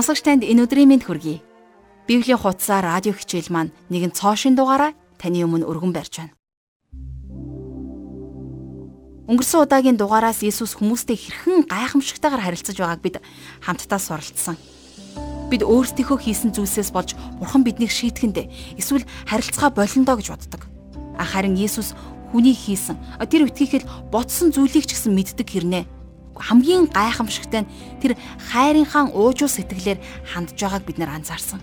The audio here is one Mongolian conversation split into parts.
Сонсогч танд энэ өдрийн мэнд хүргэе. Библийн хуудасаа радио хичээл маань нэгэн цоошин дугаараа таны өмнө өргөн барьж байна. Өнгөрсөн удаагийн дугаараас Иесус хүмүүстэй хэрхэн гайхамшигтайгаар харилцаж байгааг бид хамтдаа суралцсан. Бид өөрсдийнхөө хийсэн зүйлсээс болж Бурхан биднийг шийтгэндээ эсвэл харилцаа болондоо гэж боддог. Харин Иесус хүний хийсэн тэр үтгийхэд ботсон зүйлийг ч гэсэн мэддэг хэрнээ хамгийн гайхамшигтай нь тэр хайрынхаа уужуу сэтгэлээр хандж байгааг бид нар анзаарсан.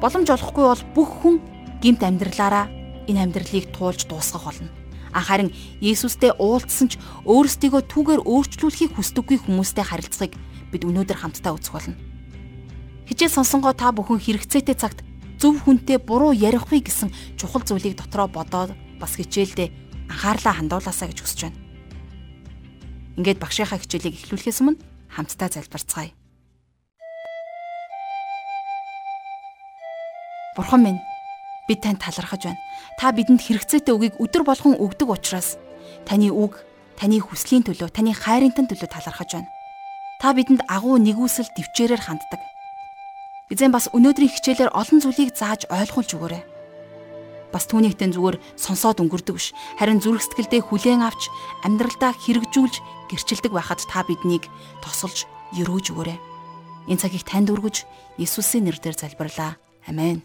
Боломж олохгүй бол бүх хүн гимт амьдралаараа энэ амьдралыг туулж дуусгах болно. А харин Иесустэй уулзсан ч өөрсдийгөө түүгээр өөрчлүүлэхийг хүсдэггүй хүмүүстэй харилцахыг бид өнөөдөр хамтдаа үзэх болно. Хичээл сонсонгоо та бүхэн хэрэгцээтэй цагт зөв хүнтэй буруу ярихгүй гэсэн чухал зүйлийг дотроо бодоод бас хичээлдээ анхаарлаа хандуулаасаа гэж хүсэж байна. Ингээд багшийнхаа хичээлийг эхлүүлэхээс өмнө хамтдаа залбирцгаая. Бурхан минь бид танд талархаж байна. Та бидэнд хэрэгцээтэй үгийг өдөр болгон өгдөг учраас таны үг, таны хүслийн төлөө, таны хайрынтан төлөө талархаж байна. Та бидэнд агуу нэгүсэл төвчээрээр ханддаг. Эзэн бас өнөөдрийн хичээлээр олон зүйлийг зааж ойлгуулж өгөөрэй бас түүнийгтэн зүгээр сонсоод өнгөрдөг биш. Харин зүрх сэтгэлдээ хүлээн авч амьдралдаа хэрэгжүүлж гэрчилдэг байхад та биднийг тосолж өрөөж өгөөрэй. Энэ цагийг танд өргөж Иесусийн нэрээр залбирлаа. Амен.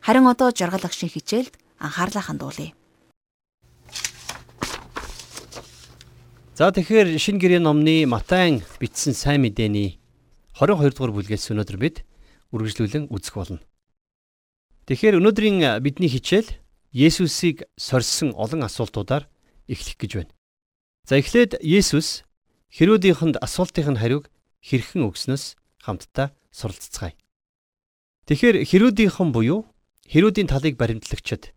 Харин одоо жаргал агшийн хичээлд анхаарлаа хандуулъя. За тэгэхээр шинэ гэрээ номны Матай бичсэн сайн мэдээний 22 дугаар бүлгээс өнөөдөр бид үргэлжлүүлэн үзэх болно. Тэгэхээр өнөөдрийн бидний хичээл Есүсийг сорьсон олон асуултуудаар эхлэх гэж байна. За эхлээд Есүс Херодийнханд асуултын хариуг хэрхэн өгснөөс хамтдаа суралцгаая. Тэгэхээр Херодийнхан буюу Херодийн талыг баримтлагчид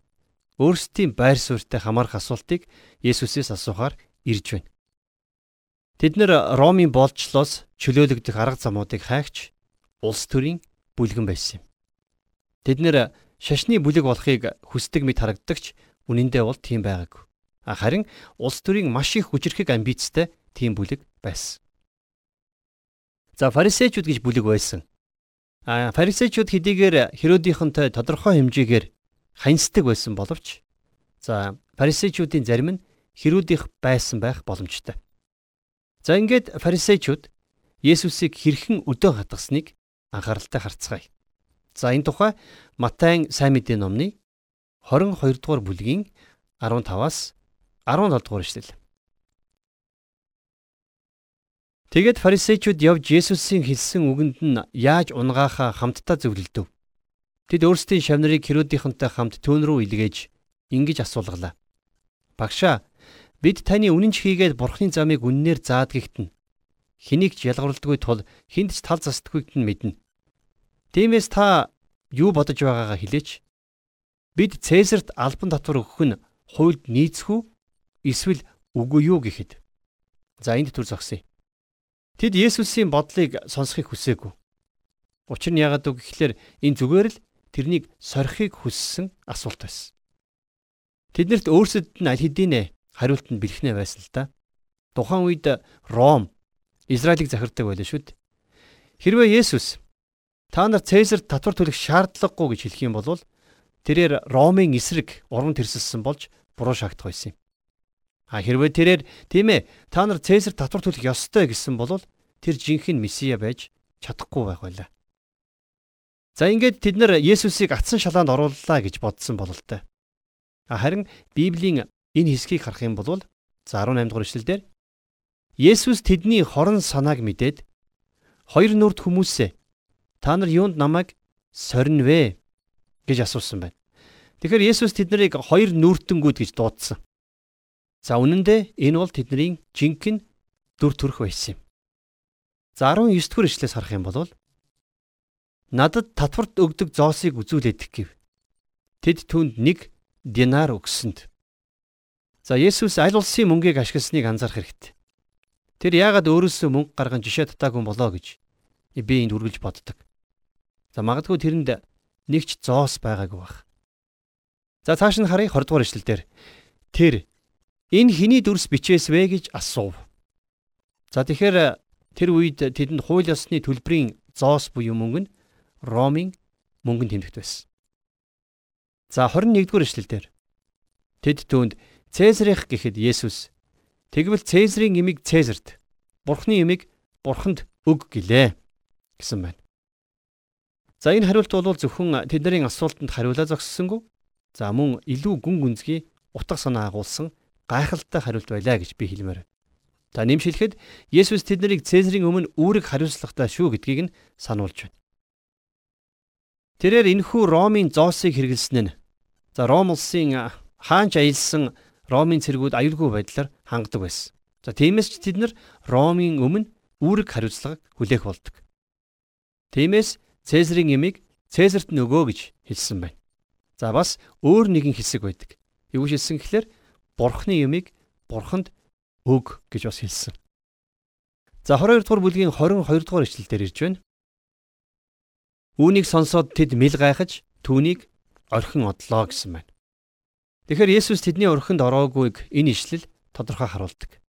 өөрсдийн байр суурьтай хамаарх асуултыг Есүсээс асуухаар ирж байна. Тэд нэр Ромын болцлоос чөлөөлөгдөх арга замуудыг хайгч улс төрийн бүлгэн байсан юм. Тэд нэр шашны бүлэг болохыг хүсдэг мэт харагдагч үнэндээ бол тийм байгаагүй. Харин улс төрийн маш их хүчрхэг амбицтай тийм бүлэг байсан. За фарисеучуд гэж бүлэг байсан. А фарисеучуд хэдийгээр Херодийнхонтой тодорхой хэмжээгээр ханьсдаг байсан боловч за фарисеучуудын зарим нь Херодих байсан байх боломжтой. За ингээд фарисеучуд Есүсийг хэрхэн өдөө хатгасныг анхааралтай харцгаая. За энэ тухай Матай сайн мэдээ номны 22 дугаар бүлгийн 15-аас 17 дугаар эшлэл. Тэгээд фарисеучуд явж Есүсийн хэлсэн үгэнд нь яаж унгаахаа хамтдаа зөвлөлдөв. Тэд өөрсдийн шавнарыг Херодийнхантай хамт төөн рүү илгээж ингэж асуулгалаа. Багшаа, бид таны үнэнч хийгээд бурхны замыг үннээр заадгийгт нь хэнийг ч ялгарлдаггүй тул хинт ч тал застдаггүйг нь мэднэ. Тиймээс та юу бодож байгаагаа хэлээч. Бид Цэсарт албан татвар өгөх нь хуульд нийцэх үү? Эсвэл үгүй юу гэхэд. За энд төр зогсъё. Тэд Есүсийн бодлыг сонсохыг хүсээгүй. Учир нь яагаад үг гэхээр энэ зүгээр л тэрнийг сорихыг хүссэн асуулт байсан. Тэднэрт өөрсдөд нь аль хэдийнэ хариулт нь бэлхнэ байсан л да. Тухайн үед Ром Израилийг захирддаг байлаа шүү дээ. Хэрвээ Есүс Та нар Цэсарт татвар төлөх шаардлагагүй гэж хэлэх юм бол тэрээр Ромын эсрэг уран тэрсэлсэн болж буруу шаагдах байсан юм. А хэрвээ тэрээр тийм ээ та нар Цэсарт татвар төлөх ёстой гэсэн бол тэр жинхэнэ месиа байж чадахгүй байх байлаа. За ингээд тэд нар Есүсийг атсан шалаанд орууллаа гэж бодсон бололтой. Харин Библийн энэ хэсгийг харах юм бол за 18 дугаар эшлэлдэр Есүс тэдний хорон санааг мэдээд хоёр нүрд хүмүүсээ Та нар юунд намайг сорин вэ гэж асуусан байна. Тэгэхээр Есүс тэднийг хоёр нүүртэнгүүд гэж дуудсан. За үнэн дээр энэ бол тэдний жинхэнэ дүр төрх байсан юм. За 19 дэх эшлээс харах юм бол надад татварт өгдөг зоосыг үзүүлээд гэв. Тэд түнд нэг динар өгсөнд. За Есүс аль улсын мөнгийг ашигласныг анзаарах хэрэгтэй. Тэр яагаад өөрөөсөө мөнгө гарган жишээ татаагүй болоо гэж би энд үргэлж боддог. За магадгүй тэрэнд нэг ч зоос байгаагүй байх. За цааш нь харъя 20 дугаар ишлэл дээр. Тэр энэ хиний дүрс бичээс вэ гэж асуув. За тэгэхээр Тэр үед тэдэнд хууль ёсны төлбөрийн зоос буюу мөнгө нь Ромын мөнгөнд тэмдэгт байсан. За 21-р эшлэлдэр тэд түүнд Цэсарих гэхэд Есүс тэгвэл Цэсарийн имийг Цэсарт, Бурхны имийг Бурханд өг гэлээ гэсэн байна. За энэ хариулт бол зөвхөн тэдний асуултанд хариулаа зогссонгүй. За мөн илүү гүн гүнзгий утга санаа агуулсан гайхалтай хариулт байлаа гэж би хэлмээр. За нэмшилэхэд Есүс тэднийг Цэсарийн өмнө үүрэг хариуцлагатай шүү гэдгийг нь сануулж байна. Тэрээр энэхүү Ромын зоосыг хэрэгэлсэн нь за Ром улсын хаанч аялсан Ромын цэргүүд аюулгүй байдлаар хангадаг байсан. За тиймээс ч тэд нар Ромын өмнө үүрэг хариуцлага хүлээх болдог. Тиймээс Цэсарийн эмийг Цэсарт нөгөө гэж хэлсэн байна. За бас өөр нэгэн хэсэг байдаг. Юу хэлсэн гэхээр Бурхны эмийг Бурханд өг гэж бас хэлсэн. За 22 дугаар бүлгийн 22 дугаар ишлэлдэр ирж байна. Үүнийг сонсоод тэд мэл гайхаж түүнийг орхин одлоо гэсэн байна. Тэгэхээр Есүс тэдний орхинд ороогүйг энэ ишлэл тодорхой харуулдаг.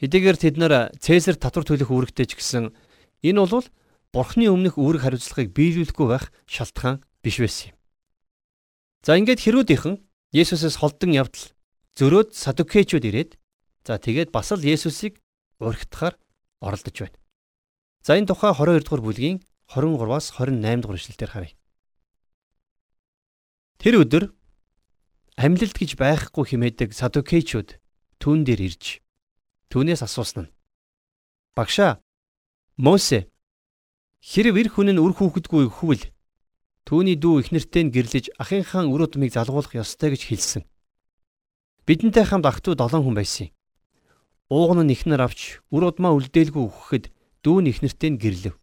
Хэдийгээр тэд нар Цэсар татвар төлөх үүрэгтэй ч гэсэн энэ бол Бурхны өмнөх үүрэг хариуцлагыг биелүүлэхгүй байх шалтгаан биш байсан юм. За ингээд хэрүүдийнхэн Есүсээс холдон явдал зөрөөд садукеечуд ирээд за тэгээд бас л Есүсийг урагтахаар оролдож байна. За энэ тухай 22 дугаар бүлгийн 23-аас 28 дугаар эшлэлээр харъя. Тэр өдөр амьлалт гэж байхгүй хэмээдэг садукеечуд түүн дээр ирж түүнээс асуусан нь Багшаа Мосе хэрв эр хүн нь үр хүүхэдгүй хөвөл түүний дүү ихнэртэй нь гэрлэж ахынхаа үр удмыг залгуулах ёстой гэж хэлсэн. Бидэнтэй хамт ах トゥ7 хүн байсан юм. Ууган нь ихнэр авч үр удмаа үлдээлгүй өгөхэд дүү нь ихнэртэй нь гэрлэв.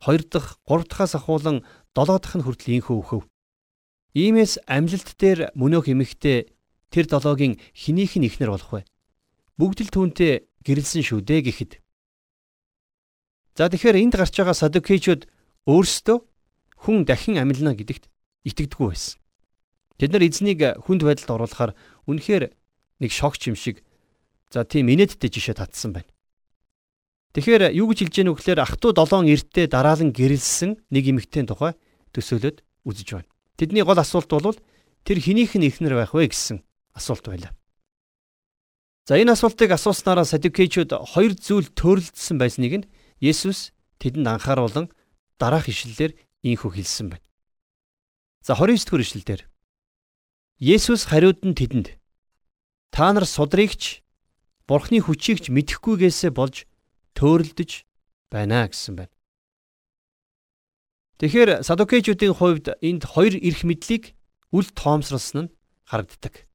Хоёр дахь, гурав дахаас ахуулан долоо дахь нь хүртэл инхүү өгөв. Иймээс амьлалт дээр мөнөөх эмэгтэй тэр долоогийн хинийх нь ихнэр болох вэ? Бүгд л түүнтэй гэрэлсэн шүү дээ гэхэд. За тэгэхээр энд гарч байгаа садукейчуд өөрсдөө хүн дахин амьлна гэдэгт итгэдэггүй байсан. Тэд нар эзнийг хүнд байдалд оруулахаар үнэхээр нэг шокч юм шиг за тийм инээдтэй жишээ татсан байна. Тэгэхээр юу гэж хэлж яах вэ гэхээр ах トゥ7 эрттэй дараалан гэрэлсэн нэг эмэгтэйн тухай төсөөлөд үзэж байна. Тэдний гол асуулт бол тэр хинийх нь ихнэр байх вэ гэсэн асуулт байлаа. За энэ асуултыг асууснараа садукейчуд хоёр зүйл төрөлдсөн байсныг нь Есүс тэдэнд анхааруулan дараах ишлэлээр ийхүү хэлсэн байна. За 29 дэх ишлэлээр Есүс хариуд нь тэдэнд та нар судрыгч Бурхны хүчийгч мэдэхгүйгээсээ болж төөрөлдөж байна гэсэн байна. Тэгэхээр садукейчүүдийн хувьд энд хоёр эрх мэдлийг үл тоомсруулсан нь харагддаг.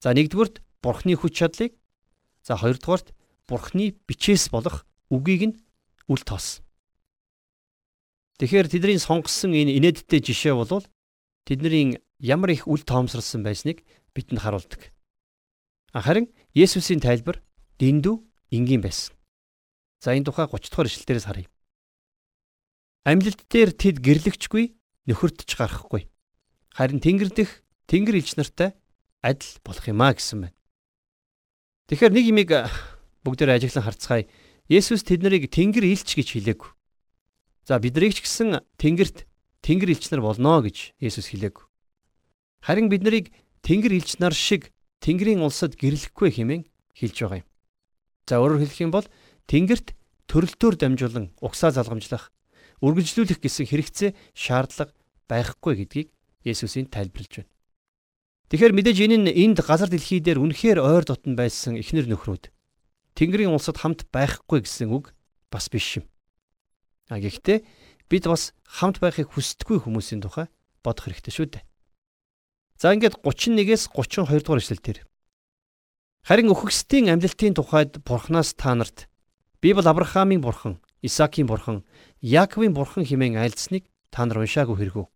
За нэгдүгürt Бурхны хүч чадлыг за хоёрдугаарт Бурхны бичээс болох үгийг нь үл тоосон. Тэгэхээр тэдний сонгосон энэ инээдтэй жишээ бол тэдний ямар их үл тоомсорсон байсныг бидэнд харуулдаг. Харин Есүсийн тайлбар дэндүү энгийн байсан. За энэ тухай 30 дугаар ишлэлдээс харъя. Амьлалт дээр тэд гэрлэгчгүй, нөхөртж гарахгүй. Харин Тэнгэр дэх Тэнгэр элч нартай адил болох юмаа гэсэн байна. Тэгэхээр нэг имийг бүгдээр ажиглан харцгаая. Есүс тэднийг Тэнгэр элч гэж хэлээгүй. За биднийг ч гэсэн Тэнгэрт Тэнгэр элч нар болно гэж Есүс хэлээгүй. Харин биднийг Тэнгэр элч нар шиг Тэнгэрийн улсад гэрлэхгүй хэмээн хэлж байгаа юм. За өөрөөр хэлэх юм бол Тэнгэрт төрөлтөөр дамжуулан угсаа залгамжлах, үргэлжлүүлэх гэсэн хэрэгцээ шаардлага байхгүй гэдгийг Есүсийн тайлбарлаж байна. Тэгэхээр мэдээж энэ нь энд газар дэлхий дээр үнэхээр ойр дотн байсан эхнэр нөхрүүд Тэнгэрийн улсад хамт байхгүй гэсэн үг бас биш юм. А гэхдээ бид бас хамт байхыг хүсдэггүй хүмүүсийн тухай бодох хэрэгтэй шүү дээ. За ингээд 31-ээс 32 дугаар эшлэл дээр. Харин өхөксдийн амьлалтын тухайд Бурханаас та нарт би бол Авраамийн бурхан, Исаакийн бурхан, Яаковын бурхан хэмээн айлдсныг та нар уншаагүй хэрэгүү.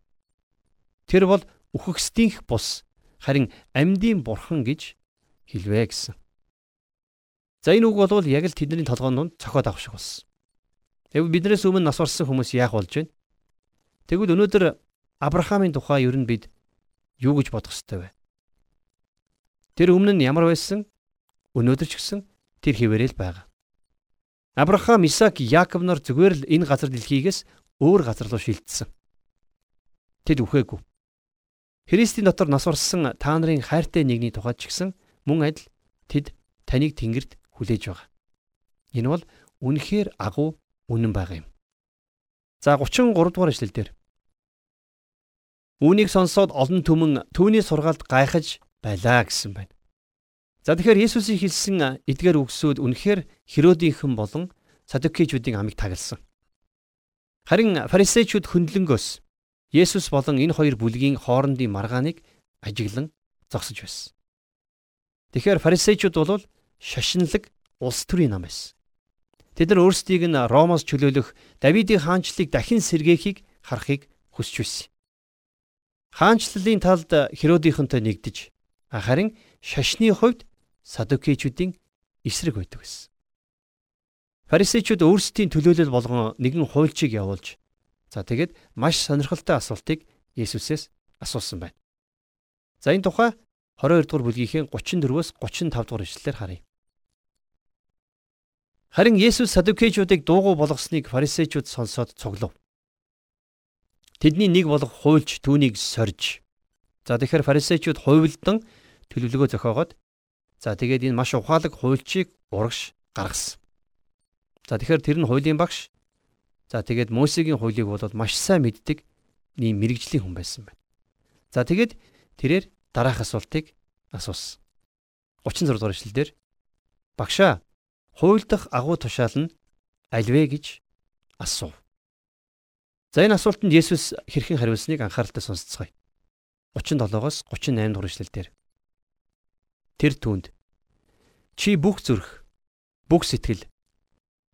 Тэр бол өхөксдийнх бус харин амьдын бурхан гэж хэлвэ гэсэн. За энэ үг бол яг л тэдний толгоонд цохоод авах шиг болсон. Тэгвэл биднээс өмнө нас барсан хүмүүс яах болж байна? Тэгвэл өнөөдөр Авраамийн тухай ер нь бид юу гэж бодох ёстой вэ? Тэр өмнө нь ямар байсан? Өнөөдөр ч гэсэн тэр хിവэрэл байгаа. Авраам, Исаак, Яаков нар зүгээр л энэ газар дэлхийгээс өөр газар руу шилжсэн. Тэд үхээгүй. Христийн дотор нас орсон та нарын хайртай нэгний тухайд ч гэсэн мөн адил тэд таныг тэнгэрд хүлээж байгаа. Энэ бол үнэхээр агуу үнэн байгаа юм. За 33 дугаар эшлэл дээр. Үүнийг сонсоод олон түмэн түүний сургаалд гайхаж байлаа гэсэн байна. За тэгэхээр Есүсийн хэлсэн эдгээр үгсүүд үнэхээр Херодийнхэн болон Садукичүүдийн амийг тагалсан. Харин фарисеучуд хөндлөнгөөс Есүс болон энэ хоёр бүлгийн хоорондын маргааныг ажиглан зогсож байсан. Тэгэхээр фарисеучуд бол шашинлаг улс төрийн нам байсан. Тэд нар өөрсдийг нь Ромоос чөлөөлөх Давидын хаанчлалыг дахин сэргээхийг харахыг хүсч байсан. Хаанчлалын талд Херодийнхонтой нэгдэж харин шашны хувьд садукичүүдийн эсрэг байдаг байсан. Фарисеучуд өөрсдийн төлөөлөл болгон нэгэн хуульчийг явуулж за тэгээд маш сонирхолтой асуултыг Есүсээс асуусан байна. За энэ тухай 22 дугаар бүлгийнхээ 34-өөс 35 дугаар ишлэлээр харъя. Харин Есүс садукичуудыг дуугүй болгосныг фарисеучуд сонсоод цуглав. Тэдний нэг болох хуульч түүнийг сорж. За тэгэхээр фарисеучуд хувилдан төлөвлөгөө зохиогоод За тэгээд энэ маш ухаалаг хуульчийг урагш гаргасан. За тэгэхээр тэр нь хуулийн багш. За тэгээд Мосегийн хуулийг бол маш сайн мэддэг ийм мэрэгжлийн хүн байсан байна. За тэгээд тэрээр дараах асуултыг асуусан. 36 дугаар эшлэлдэр багшаа хууль дахь агуу тушаал нь альвэ гэж асуув. За энэ асуултанд Есүс хэрхэн хариулсныг анхааралтай сонсцгоё. 37-оос 38 дугаар эшлэлдэр Тэр түнд чи бүх зүрх, бүх сэтгэл,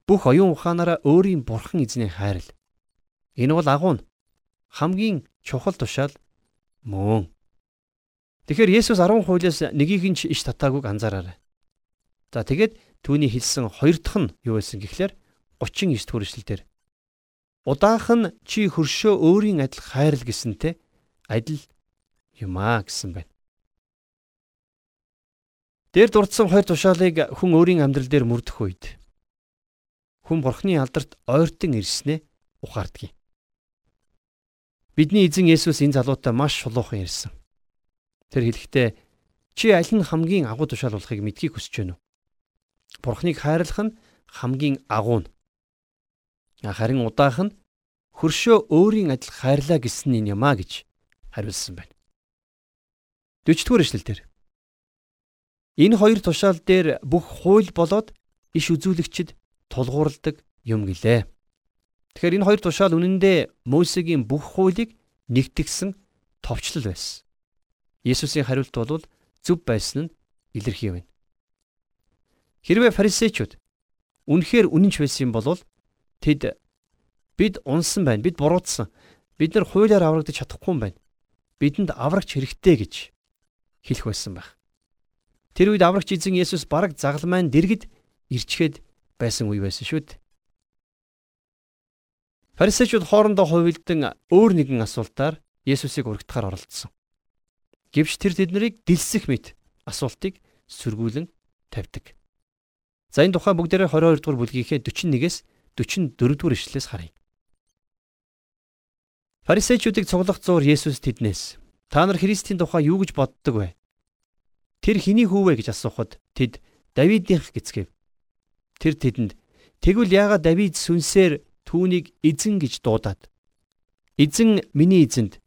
бүх оюун ухаанаараа өөрийн бурхан эзний хайрл. Энэ бол агуу нь хамгийн чухал тушаал мөн. Тэгэхээр Есүс 10 хуулиас нэгийг нь ч иш татаагүйг анзаараарай. За тэгээд түүний хэлсэн хоёр дахь нь юу байсан гэхлээр 39 дугаар эшлэлдэр удаах нь чи хөршөө өөрийн адил хайрл гэсэнтэй адил юм аа гэсэн байна. Дээр дурдсан хоёр тушаалыг хүн өөрийн амьдрал дээр мөрдөх үед хүн бурхны алдарт ойртон ирснээ ухаардгийг. Бидний эзэн Есүс энэ залуутай маш шулуухан ирсэн. Тэр хэлэхдээ чи аль нь хамгийн агуу тушаал болохыг мэдхийг хүсэж байна уу? Бурхныг хайрлах нь хамгийн агуу нь. Харин удаах нь хөршөө өөрийн адил хайрлаа гэсэн юм а гэж хариулсан байна. 40 дугаар эшлэл дээр Энэ хоёр тушаал дээр бүх хууль болоод иш үзүүлэгчд тулгуурладаг юм гэлээ. Тэгэхээр энэ хоёр тушаал үнэндээ Мосегийн бүх хуулийг нэгтгсэн товчлол байсан. Есүсийн хариулт бол зөв байсан нь илэрхий байна. Хэрвээ фарисеучуд үнэхээр үнэнч байсан бол тэд бид унсан байна, бид буруутсан. Бид нар хуулиар аврагдаж чадахгүй юм байна. Бидэнд аврагч хэрэгтэй гэж хэлэх байсан байх. Тэр үед аврагч эзэн Есүс бараг загалмайн дэргэд ирчгээд байсан үе байсан шүү дээ. Фарисеучуд хоорондоо хувилдан өөр нэгэн асуултаар Есүсийг урагтахаар оролдсон. Гэвч тэр тэднийг дэлсэх мэт асуултыг сөргүүлэн тавьдаг. За энэ тухай бүгдээрээ 22 дугаар бүлгийнхээ 41-ээс 44 дугаар ишлэлээс харъя. Фарисеучуудыг цуглах зуур Есүс тэднээс та нар Христийн тухай юу гэж боддог вэ? Тэр хэний хүү вэ гэж асуухад тэд Давидынх гэцгээв. Тэр тэдэнд тэгвэл яагаад Давид сүнсээр түүнийг эзэн гэж дуудаад эзэн миний эзэнд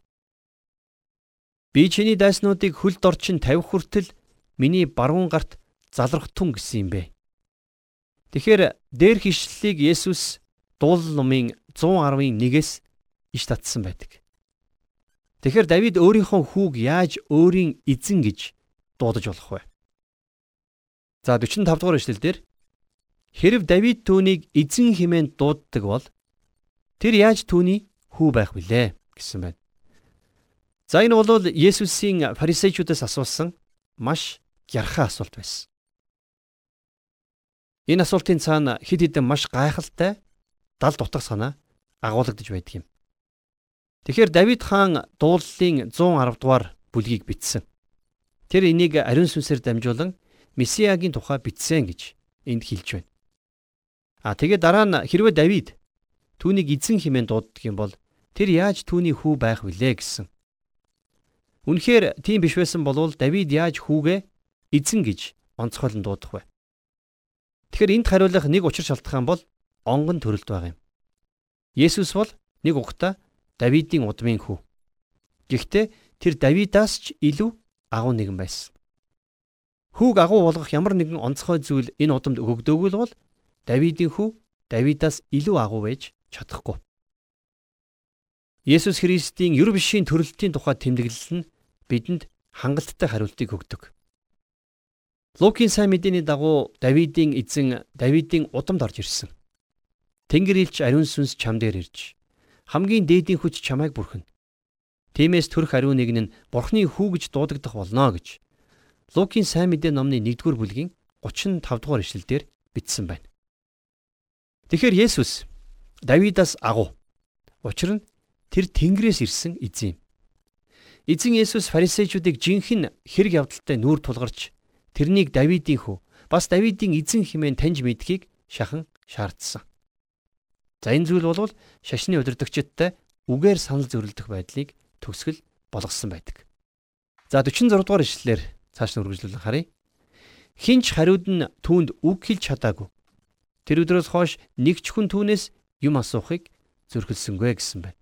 би чиний дайснуудыг хөлд орчин тавих хүртэл миний баруун гарт залрах тун гэсэн юм бэ. Тэгэхээр дээр хишлэлийг Есүс дуулал номын 110-ын 1-ээс иш татсан байдаг. Тэгэхээр Давид өөрийнхөө хүүг яаж өөрийн эзэн гэж дуудаж болох вэ? За 45 дугаар эшлэлдэр хэрв Давид түүнийг эзэн хэмээн дууддаг бол тэр яаж түүний хүү байх вүлээ гэсэн байна. За энэ бол Есүсийн фарисеучудаас асуусан маш гярхаа асуулт байсан. Энэ асуултын цаана хэд хэдэн маш гайхалтай дал дутах санаа агуулгадж байдаг юм. Тэгэхээр Давид хаан дууллын 110 дугаар бүлгийг бичсэн. Тэр энийг ариун сүнсээр дамжуулан Месиагийн тухай бичсэн гэж энд хэлж байна. А тэгээд дараа нь хэрвээ Давид түүнийг эзэн хэмээн дууддаг юм бол тэр яаж түүний хүү байх вүлээ гэсэн. Үнэхээр тийм биш байсан бол Давид яаж хүүгээ эзэн гэж онцгойлон дуудах вэ? Тэгэхээр энд хариулах нэг учир шалтгаан бол онгон төрөлд байгаа юм. Есүс бол нэг ухта Давидын удмын хүү. Гэхдээ тэр Давидаас ч илүү агуу нэгэн байсан. Хүүг агуу болгох ямар нэгэн онцгой зүйл энэ удамд өгөгдөөгүй бол Давидын хүү Давидаас илүү агуу байж чадахгүй. Есүс Христийн ер бишийн төрөлтийн тухай тэмдэглэл нь бидэнд хангалттай хариултыг өгдөг. Лукийн сайн мэдээний дагуу Давидын эзэн Давидын удамд орж ирсэн. Тэнгэр илч ариун сүнс чам дээр ирж хамгийн дээдийн хүч чамайг бүрхэн. Тиймээс төрх ариун нэг нь Бурхны хүү гэж дуудагдах болно гэж Лукийн сайн мэдээ номны 1-р бүлгийн 35 дугаар ишлэлдэр бичсэн байна. Тэгэхээр Есүс Давидаас агуу. Учир нь тэр Тэнгэрээс ирсэн эзэн юм. Эзэн Есүс фарисеучуудыг жинхэнэ хэрэг явдалтай нүүр тулгарч тэрнийг Давидын хүү бас Давидын эзэн хэмээн таньж мэдхийг шахан шаардсан. За энэ зүйл бол шашны удирдагчдтай үгээр санал зөрөлдөх байдлыг төгсгөл болгосон байдаг. За 46 дугаар ишлэлээр цааш нь үргэлжлүүлэн харъя. Хинч хариуд нь түүнд үг хэлж чадаагүй. Тэр өдрөөс хойш нэг ч хүн түүнээс юм асуухыг зөрхөлсөнгүй гэсэн байна.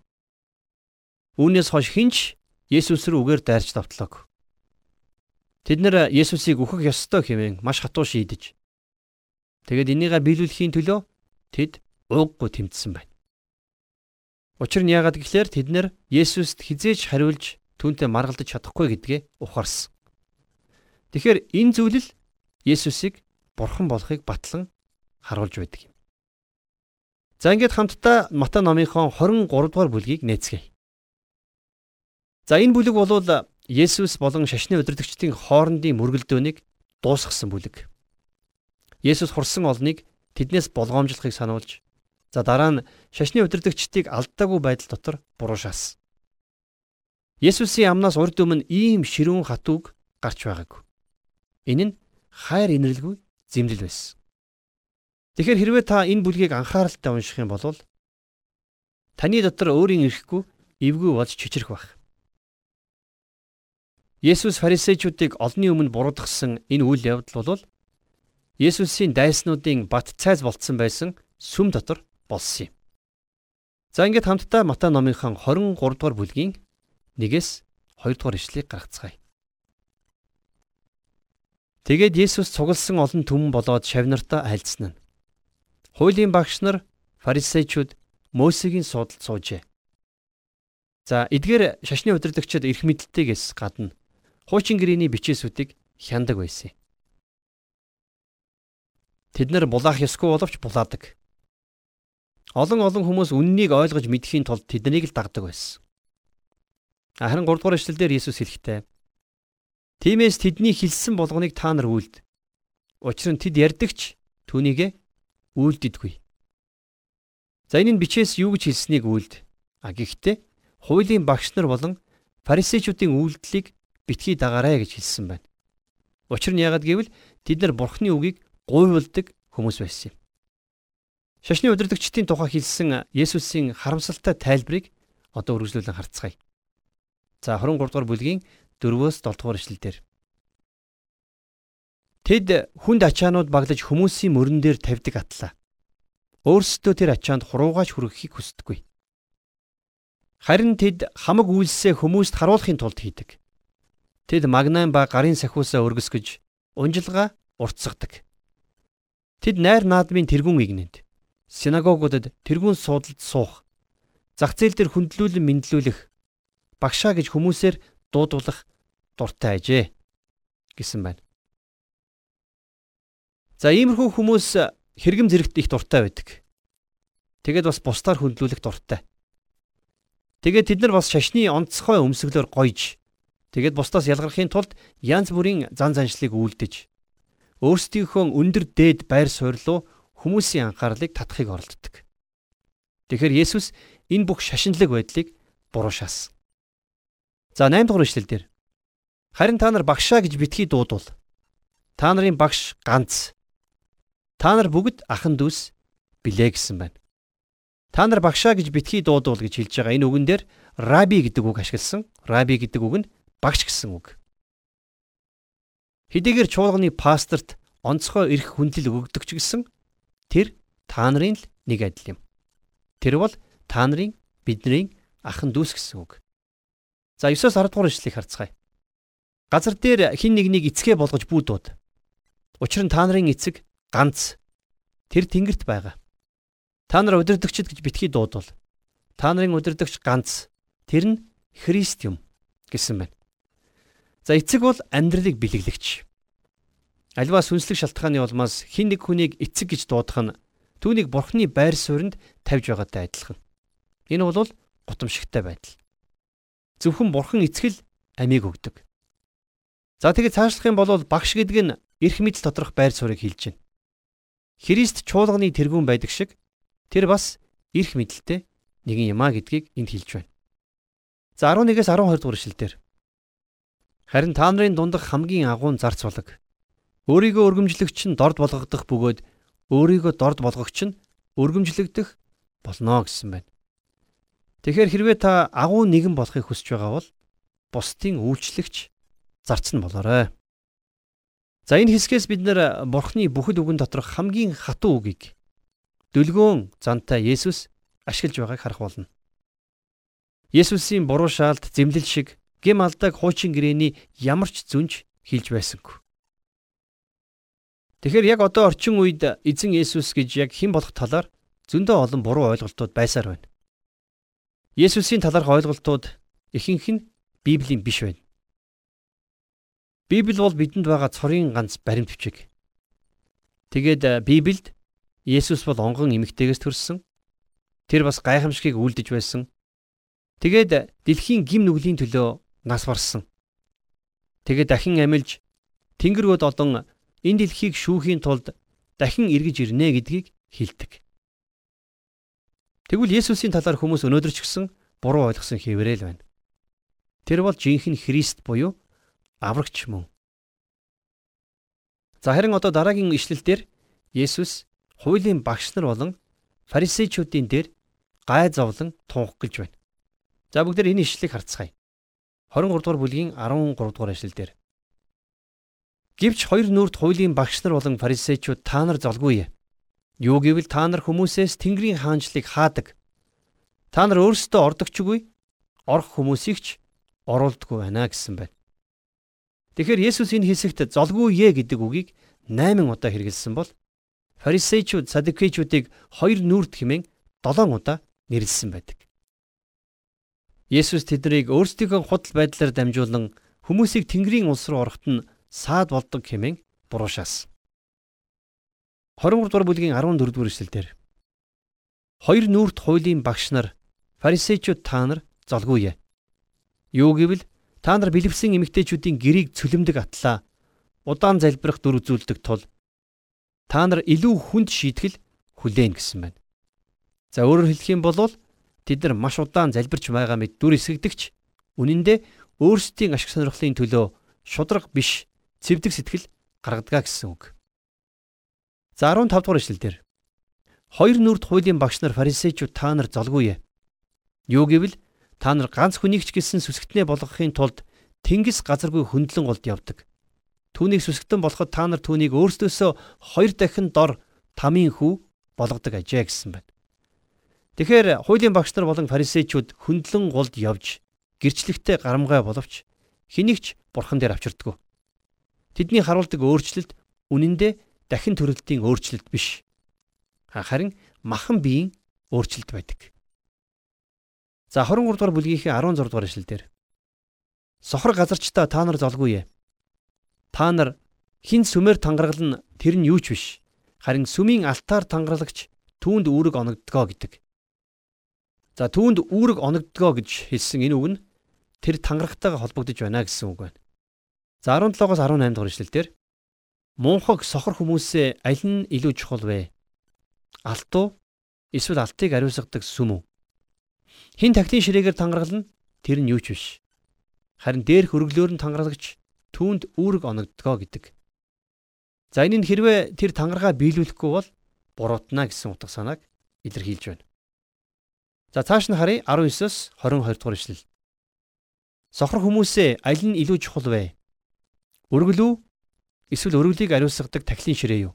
Үүнээс хойш хинч Есүс рүү үгээр дайрч давтлаагүй. Тэд нэр Есүсийг үхэх ёстой хэмээн маш хатуу шийдэж. Тэгэд энийгээ биелүүлэхийн төлөө тэд ууггүй тэмцсэн байна. Учир нь яагаад гэвэл тэд нэр Есүст хизээж хариулж түүнтэй маргалдаж чадахгүй гэдгээ ухаарсан. Тэгэхээр энэ зүйл л Есүсийг бурхан болохыг батлан харуулж байдаг юм. За ингээд хамтдаа Матай номынхон 23 дугаар бүлгийг нээцгээе. За энэ бүлэг бол Есүс болон шашны удирдагчдын хоорондын мөргөлдөөнийг дуусгасан бүлэг. Есүс хурсан олныг тэднээс болгоомжлохыг сануулж за дараа нь шашны удирдагчдыг алдаагүй байдал дотор буруу шаасан. Есүсийн амнаас урд өмнө ийм ширүүн хатууг гарч байгаагүй. Энэ нь хайр инэрлгүй зэмлэл байсан. Тэгэхээр хэрвээ та энэ бүлгийг анхааралтай унших юм бол таны дотор өөрийн эрэхгүй эвгүй болж чичрэх байх. Есүс фарисеучуудыг олонний өмнө буруудгсан энэ үйл явдал бол Есүсийн дайснуудын бат цайз болцсон байсан сүм дотор болсон юм. За ингээд хамтдаа Матай номынхон 23 дугаар бүлгийн 1-ээс 2 дугаар ишлэгийг гаргацгаая. Тэгээд Есүс цугласан олон түмэн болоод шавнартаа айлцсан нь. Хуулийн багш нар фарисеучуд Мосегийн суудалд суужээ. За эдгээр шашны удирдагчид эрх мэдэлтэйгээс гадна хуучин гэрээний бичээсүүдийг хяндаг байсан. Тэд нар булаах ёсгүй боловч булаадаг. Олон олон хүмүүс үннийг ойлгож мэдхийн тулд тэднийг л дагдаг байсан. Харин 3 дугаар эшлэлдэр Иесус хэлэхдээ Тимээс тэдний хэлсэн болгоныг та нар үлд. Учир нь тэд ярьдагч түүнийг үлддэггүй. За энэ нь бичээс юу гэж хэлснийг үлд. А гэхдээ хуулийн багш нар болон фарисеучуудын үйлдэлийг битгий дагаарай гэж хэлсэн байна. Учир нь яагаад гэвэл тэд нар бурхны үгийг гуйвалдаг хүмүүс байсан юм. Шашны удирдагчдын тухай хэлсэн Есүсийн харамсалтай тайлбарыг одоо үргэлжлүүлэн харцгаая. За 23 дугаар бүлгийн 4-өөс 7 дугаар ишлэлдэр Тэд хүнд ачаанууд баглаж хүмүүсийн мөрөн дээр тавьдаг атлаа. Өөрсдөө тэр ачаанд хуруугаач хүрэхийг хүсдэггүй. Харин тэд хамаг үйлсээ хүмүүст харуулахын тулд хийдэг. Тэд магнайн ба гарын сахиусаа өргөсгөж унжилгаа уртсгадаг. Тэд найр наадмын тэргүүн игнэнд синагогуудад тэргүүн суудалд суух зах зээл дээр хүндлүүлэн мэдлүүлэх багшаа гэж хүмүүсээр дуудуулах дуртай ажээ гэсэн байна. За иймэрхүү хүмүүс хэрэгэм зэрэгт их дуртай байдаг. Тэгээд бас бусдаар хүндлүүлэх дуртай. Тэгээд тэд нар бас шашны онцгой өмсгөлөөр гойж Тэгээд бусдаас ялгархын тулд янз бүрийн зан заншлыг үйлдэж өөрсдийнхөө өндөр дээд байр суурь руу хүмүүсийн анхаарлыг татахыг оролддог. Тэгэхээр Есүс энэ бүх шашинлаг байдлыг буруу шаасан. За 8 дугаар ишлэл дээр харин та нар багшаа гэж битгий дуудвал та нарын багш ганц. Та нар бүгд ахан дүүс билээ гэсэн байна. Та нар багшаа гэж битгий дуудуул гэж хэлж байгаа энэ үгэн дээр раби гэдэг үг ашигласан. Раби гэдэг үг нь багш гэсэн үг. Хэдийгээр чуулганы пасторт онцгой эрх хүндлэл өгөгдөг ч гэсэн тэр та нарын л нэг адил юм. Тэр бол та нарын бидний ахын дүүс гэсэн үг. За 9-оос 10 дугаар ишлэгийг харцгаая. Газар дээр хин нэгнийг эцгээ болгож бүүдүүд. Учир нь та нарын эцэг ганц. Тэр тэнгэрт байгаа. Та нар удирдагчд гэж битгий дуудвал та нарын удирдагч ганц. Тэр нь Христ юм гэсэн байна. За эцэг бол амьдралыг бэлэглэгч. Альва сүнслэг шалтгааны улмаас хин нэг хүнийг эцэг гэж дуудах нь түүнийг бурхны байр сууринд тавьж байгаатай адилхан. Энэ бол гутамшигтай байдал. Зөвхөн бурхан эцгэл амийг өгдөг. За тэгээд цаашлах юм бол багш гэдэг нь эрх мэдэл тодорох байр суурийг хэлж байна. Христ чуулганы тэргүүн байдаг шиг Тэр бас эрх мэдэлтэй нэгэн юм а гэдгийг энд хэлж байна. За 11-ээс 12 дугаар ишлэлдэр Харин та нарын дундах хамгийн агуун зарц болог. Өөрийгөө өргөмжлөгч нь дорд болгох бөгөөд өөрийгөө дорд болгогч нь өргөмжлөгдөх болно гэсэн байна. Тэгэхээр хэрвээ та агуун нэгэн болохыг хүсэж байгаа бол бусдын үйлчлэгч зарц нь болоорой. За энэ хэсгээс бид нэр Бурхны бүхэл үгэн доторх хамгийн хатуу үгийг дүлгөөн зантай Есүс ашиглаж байгааг харах болно. Есүсийн буруу шаалт зэмлэл шиг гим алдааг хуучин гэрээний ямар ч зүнж хилж байсангүй. Тэгэхээр яг одоо орчин үед эзэн Есүс гэж яг хэн болох талаар зөндөө олон буруу ойлголтууд байсаар байна. Есүсийн талаарх ойлголтууд ихэнх нь Библийн биш байна. Библи бол бидэнд байгаа цорын ганц баримт бичиг. Тэгээд Библиэд Есүс бол онгон эмэгтэйгээс төрсөн. Тэр бас гайхамшигыг үлдэж байсан. Тэгээд дэлхийн гим нүглийн төлөө нас барсан. Тэгээд дахин амилж Тэнгэрүүд олон энэ дэлхийг шүүхийн тулд дахин эргэж ирнэ гэдгийг хэлдэг. Тэгвэл Есүсийн талаар хүмүүс өнөөдөр ч гэсэн буруу ойлгосон хэврээл байна. Тэр бол жинхэнэ Христ буюу аврагч мөн. За харин одоо дараагийн ишлэл дээр Есүс хуулийн багш нар болон фарисеучуудын дээр гай зовлон тунх гэлж байна. За бүгдээр энэ ишлэлийг харцгаая. 23 дугаар бүлгийн 13 дугаар ишлэл дээр. Гэвч хоёр нүрд хуулийн багш нар болон фарисеучуд та нар золгүй. Юу гэвэл та нар хүмүүсээс Тэнгэрийн хаанчлыг хаадаг. Та нар өөрсдөө ордогчгүй орох хүмүүсийг ч оруулдаггүй байна гэсэн байна. Тэгэхээр Есүс энэ хэсэгт золгүй ээ гэдэг үгийг 8 удаа хэрэгэлсэн бол фарисеучуд садукеичүүдийг хоёр нүрд хэмээн 7 удаа нэрлсэн байдаг. Есүс тэднийг өөрсдийнхөө худал байдлаар дамжуулан хүмүүсийг Тэнгэрийн улс руу ороход нь саад болдог хэмээн буруушаасан. 23 дугаар бүлгийн 14 дугаар эшлэлдэр Хоёр нүрт хуулийн багш нар фарисеучуд та нар золгүй ээ. Юу гэвэл та нар бэлэвсэн эмэгтэйчүүдийн гэрийг цөлмдөг атлаа удаан залбирах дүр үзүүлдэг тул та нар илүү хүнд шийтгэл хүлээн гэсэн байна. За өөрөөр хэлэх юм бол тэд нар маш удаан залбирч байгаа мэд дүр эсгэгдэгч үнэн дээр өөрсдийн ашиг сонирхлын төлөө шудраг биш цэвдэг сэтгэл гаргадаг гэсэн үг. За 15 дугаар эшлэлдэр Хоёр нүрд хуулийн багш нар фарисеучуд та нар золгүй ээ. Юу гэвэл та нар ганц хүнийг ч гэсэн сүсгтнээ болгохын тулд тэнгис газаргүй хөндлөн голд явдаг. Түүнийг сүсгтэн болоход та нар түүнийг өөрсдөөсөө хоёр дахин дор тамийн хүү болгодог ажээ гэсэн байна. Тэгэхээр хуулийн багш нар болон фарисеучуд хөндлөн голд явж гэрчлэгтэй гарамгай боловч хэнийгч бурхан дээр авчирдаггүй. Тэдний харуулдаг өөрчлөлт үнэндээ дахин төрөлтийн өөрчлөлт биш. Харин махан биеийн өөрчлөлт байдаг. За 23 дугаар бүлгийнхээ 16 дугаар ишлэлдэр Сохор газарчдаа та нар золгүй ээ. Та нар хин сүмээр тангаргална тэр нь юу ч биш. Харин сүмийн алтаар тангарлагч түүнд үүрэг оногдгоо гэдэг. За түүнд үүрэг оногдгоо гэж хэлсэн энэ үг нь тэр тангарагтайгаа холбогдож байна гэсэн үг байна. За 17-оос 18 дугаар ишлэлдэр мунхаг сохор хүмүүсээ аль нь илүү чухал вэ? Алтуу эсвэл алтыг ариусгадаг сүм үү? Хин тахтын ширээгээр тангаргална тэр нь юу ч биш. Харин дээрх өргөлөөр нь тангарлагч түүнд үүрэг оногдгоо гэдэг. За энэ нь хэрвээ тэр тангараа биелүүлэхгүй бол буруутна гэсэн утга санааг илэрхийлж байна. За цааш нь харъя 19-с 22 дугаар ишлэл. Сохор хүмүүсээ аль нь илүү чухал вэ? Өргөл үү? Эсвэл өргөлийг ариусгадаг тахилын ширээ юу?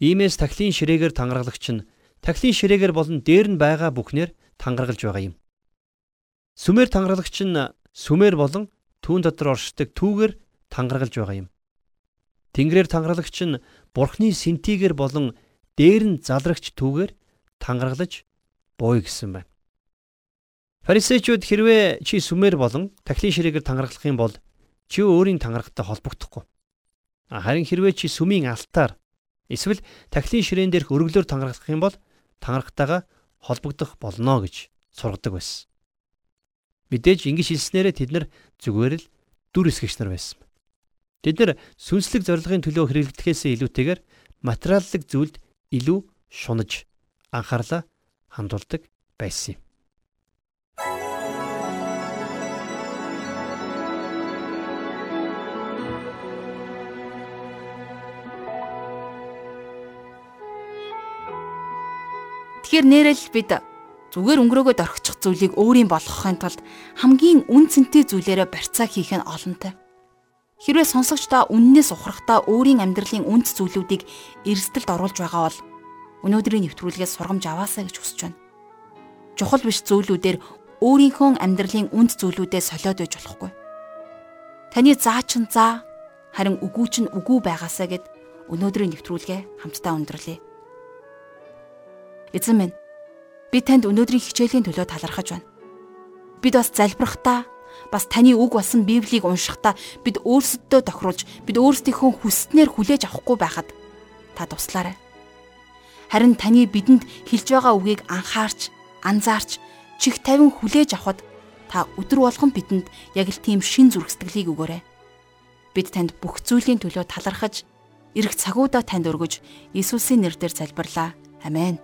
Иймээс тахилын ширээгээр тангаргалагч нь тахилын ширээгээр болон дээр нь байгаа бүхнээр тангаргалж байгаа юм. Сүмээр тангаргалагч нь сүмээр болон түүн дотор оршдог түүгээр тангаргалж байгаа юм. Тэнгэрээр тангаргалагч нь бурхны сэнтигээр болон дээр нь залрагч түүгээр тангаргалж бууй гэсэн байна. Фарисеучуд хэрвээ чи сүмээр болон тахилын ширээгээр тангаргалах юм бол чи өөрийн тангарагтай холбогдохгүй. Харин хэрвээ чи сүмийн алтаар Эсвэл тахилын ширээн дээрх өргөлөөр тангарах юм бол тангарахтайгаа холбогдох болно гэж сургадаг байсан. Мэдээж ингэж хэлснээрээ тэд нар зүгээр л дүр эсгэгч нар байсан. Тэд нар сүнслэг зорилгын төлөө хэрэглэдэхээс илүүтэйгээр материаллык зүйлд илүү шунаж анхаарлаа хандуулдаг байсан юм. Тэгэхээр нэрэл бид зүгээр өнгөрөөгөө дорхичих зүйлийг өөрийн болгохын тулд хамгийн үн цэнтэй зүйлээрээ барьцаа хийх нь олонтой. Хэрвээ сонсогчдоо үннээс ухрахдаа өөрийн амьдралын үнд зүйлүүдийг эрсдэлд оруулж байгаа бол өнөөдрийн нэвтрүүлгээс сургамж аваасаа гэж хүсэж байна. Чухал биш зүйлүүдээр өөрийнхөө амьдралын үнд зүйлүүдээ солиод байж болохгүй. Таны заа чин заа харин үгүй чин үгүй байгаасаа гэд өнөөдрийн нэвтрүүлгээ хамтдаа өндөрлөе. Эзэн минь би танд өнөөдрийн хичээлийн төлөө талархаж байна. Бид бас залбирахдаа бас таны үг болсон Библийг уншихдаа бид өөрсөддөө тохируулж бид өөрсдийнхөө хүснээр хүлээж авахгүй байхад та туслаарай. Харин таны бидэнд хэлж байгаа үгийг анхаарч, анзаарч, чих тавин хүлээж авахд та өдөр болгон бидэнд яг л тийм шин зүрх сэтгэлийг өгөөрэй. Бид танд бүх зүйлийн төлөө талархаж, эрг цагуудаа танд өргөж, Иесусийн нэрээр залбирлаа. Амен.